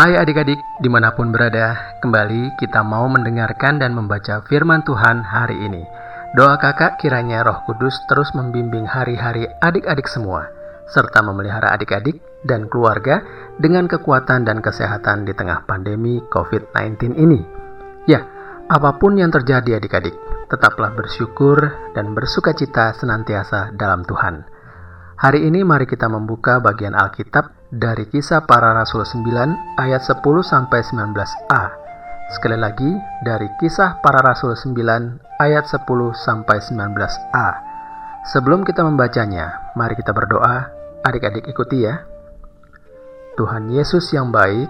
Hai adik-adik, di mana pun berada, kembali kita mau mendengarkan dan membaca firman Tuhan hari ini. Doa kakak kiranya roh kudus terus membimbing hari-hari adik-adik semua, serta memelihara adik-adik dan keluarga dengan kekuatan dan kesehatan di tengah pandemi COVID-19 ini. Ya, apa pun yang terjadi adik-adik, tetaplah bersyukur dan bersuka cita senantiasa dalam Tuhan. Hari ini mari kita membuka bagian Alkitab dari Kisah Para Rasul 9 ayat 10 sampai 19a. Sekali lagi dari Kisah Para Rasul 9 ayat 10 sampai 19a. Sebelum kita membacanya, mari kita berdoa. Adik-adik ikuti ya. Tuhan Yesus yang baik,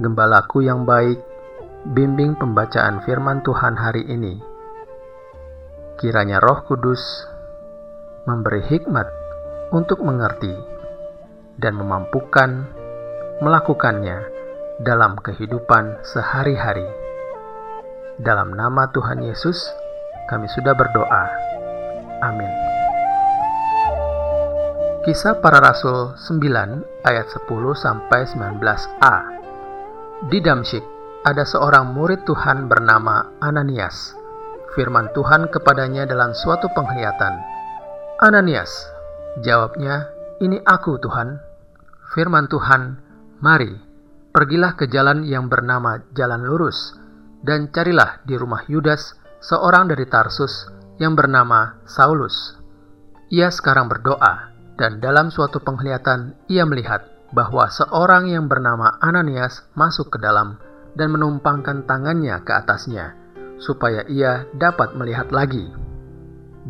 gembalaku yang baik, bimbing pembacaan firman Tuhan hari ini. Kiranya Roh Kudus memberi hikmat untuk mengerti dan memampukan melakukannya dalam kehidupan sehari-hari. Dalam nama Tuhan Yesus, kami sudah berdoa. Amin. Kisah para Rasul 9 ayat 10 sampai 19a. Di Damsyik ada seorang murid Tuhan bernama Ananias. Firman Tuhan kepadanya dalam suatu penglihatan Ananias, jawabnya, ini aku Tuhan. Firman Tuhan, mari, pergilah ke jalan yang bernama Jalan Lurus, dan carilah di rumah Yudas seorang dari Tarsus yang bernama Saulus. Ia sekarang berdoa, dan dalam suatu penglihatan ia melihat bahwa seorang yang bernama Ananias masuk ke dalam dan menumpangkan tangannya ke atasnya, supaya ia dapat melihat lagi.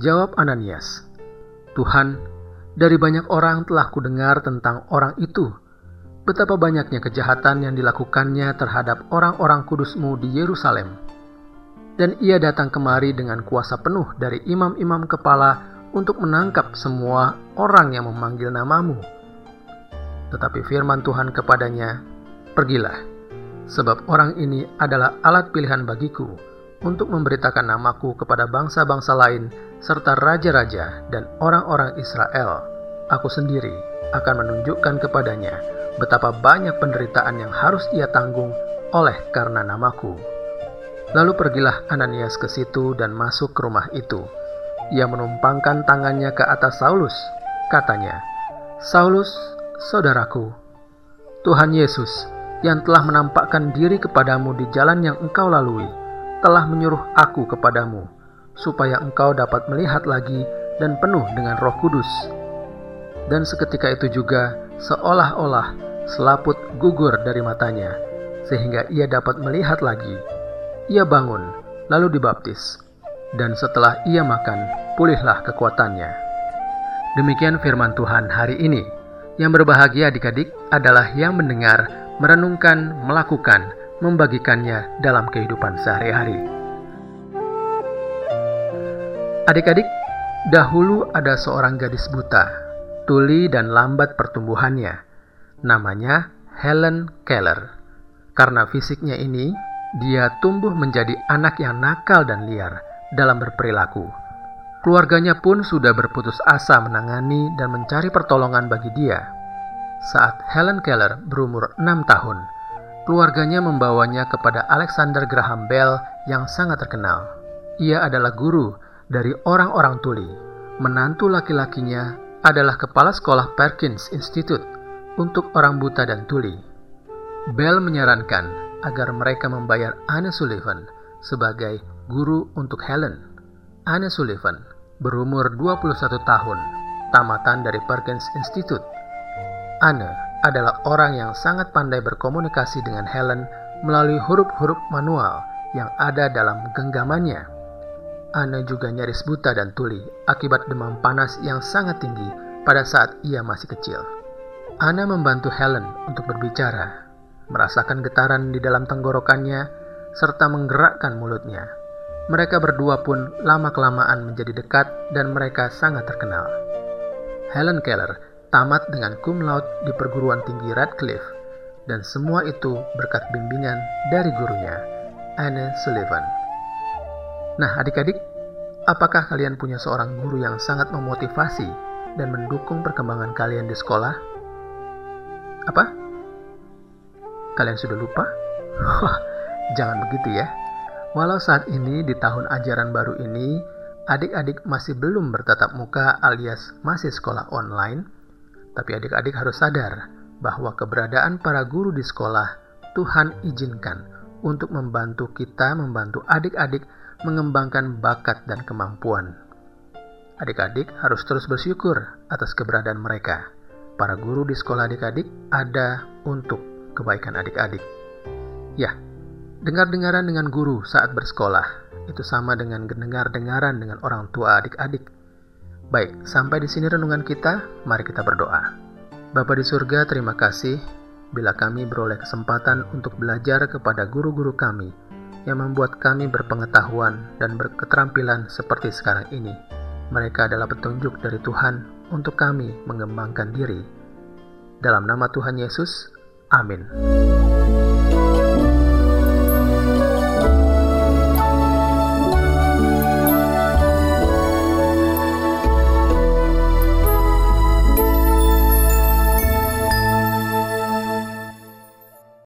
Jawab Ananias, Tuhan, dari banyak orang telah kudengar tentang orang itu, betapa banyaknya kejahatan yang dilakukannya terhadap orang-orang kudusmu di Yerusalem. Dan ia datang kemari dengan kuasa penuh dari imam-imam kepala untuk menangkap semua orang yang memanggil namamu. Tetapi firman Tuhan kepadanya, Pergilah, sebab orang ini adalah alat pilihan bagiku untuk memberitakan namaku kepada bangsa-bangsa lain serta raja-raja dan orang-orang Israel, aku sendiri akan menunjukkan kepadanya betapa banyak penderitaan yang harus ia tanggung oleh karena namaku. Lalu pergilah Ananias ke situ dan masuk ke rumah itu. Ia menumpangkan tangannya ke atas Saulus. Katanya, Saulus, saudaraku, Tuhan Yesus yang telah menampakkan diri kepadamu di jalan yang engkau lalui, telah menyuruh aku kepadamu supaya engkau dapat melihat lagi dan penuh dengan Roh Kudus. Dan seketika itu juga, seolah-olah selaput gugur dari matanya, sehingga ia dapat melihat lagi. Ia bangun, lalu dibaptis, dan setelah ia makan, pulihlah kekuatannya. Demikian firman Tuhan hari ini. Yang berbahagia adik-adik adalah yang mendengar, merenungkan, melakukan, membagikannya dalam kehidupan sehari-hari. Adik-adik, dahulu ada seorang gadis buta, tuli dan lambat pertumbuhannya. Namanya Helen Keller. Karena fisiknya ini, dia tumbuh menjadi anak yang nakal dan liar dalam berperilaku. Keluarganya pun sudah berputus asa menangani dan mencari pertolongan bagi dia. Saat Helen Keller berumur 6 tahun, keluarganya membawanya kepada Alexander Graham Bell yang sangat terkenal. Ia adalah guru dari orang-orang tuli. Menantu laki-lakinya adalah kepala sekolah Perkins Institute untuk orang buta dan tuli. Bell menyarankan agar mereka membayar Anne Sullivan sebagai guru untuk Helen. Anne Sullivan berumur 21 tahun, tamatan dari Perkins Institute. Anne adalah orang yang sangat pandai berkomunikasi dengan Helen melalui huruf-huruf manual yang ada dalam genggamannya. Anne juga nyaris buta dan tuli akibat demam panas yang sangat tinggi pada saat ia masih kecil. Anna membantu Helen untuk berbicara, merasakan getaran di dalam tenggorokannya, serta menggerakkan mulutnya. Mereka berdua pun lama-kelamaan menjadi dekat dan mereka sangat terkenal. Helen Keller tamat dengan cum laude di perguruan tinggi Radcliffe, dan semua itu berkat bimbingan dari gurunya, Anne Sullivan. Nah, adik-adik, apakah kalian punya seorang guru yang sangat memotivasi dan mendukung perkembangan kalian di sekolah? Apa? Kalian sudah lupa? Wah, jangan begitu ya. Walau saat ini di tahun ajaran baru ini, adik-adik masih belum bertatap muka alias masih sekolah online, tapi adik-adik harus sadar bahwa keberadaan para guru di sekolah Tuhan izinkan untuk membantu kita membantu adik-adik mengembangkan bakat dan kemampuan. Adik-adik harus terus bersyukur atas keberadaan mereka. Para guru di sekolah adik-adik ada untuk kebaikan adik-adik. Ya, dengar-dengaran dengan guru saat bersekolah itu sama dengan dengar-dengaran dengan orang tua adik-adik. Baik, sampai di sini renungan kita, mari kita berdoa. Bapa di surga, terima kasih bila kami beroleh kesempatan untuk belajar kepada guru-guru kami yang membuat kami berpengetahuan dan berketerampilan seperti sekarang ini. Mereka adalah petunjuk dari Tuhan untuk kami mengembangkan diri. Dalam nama Tuhan Yesus, amin.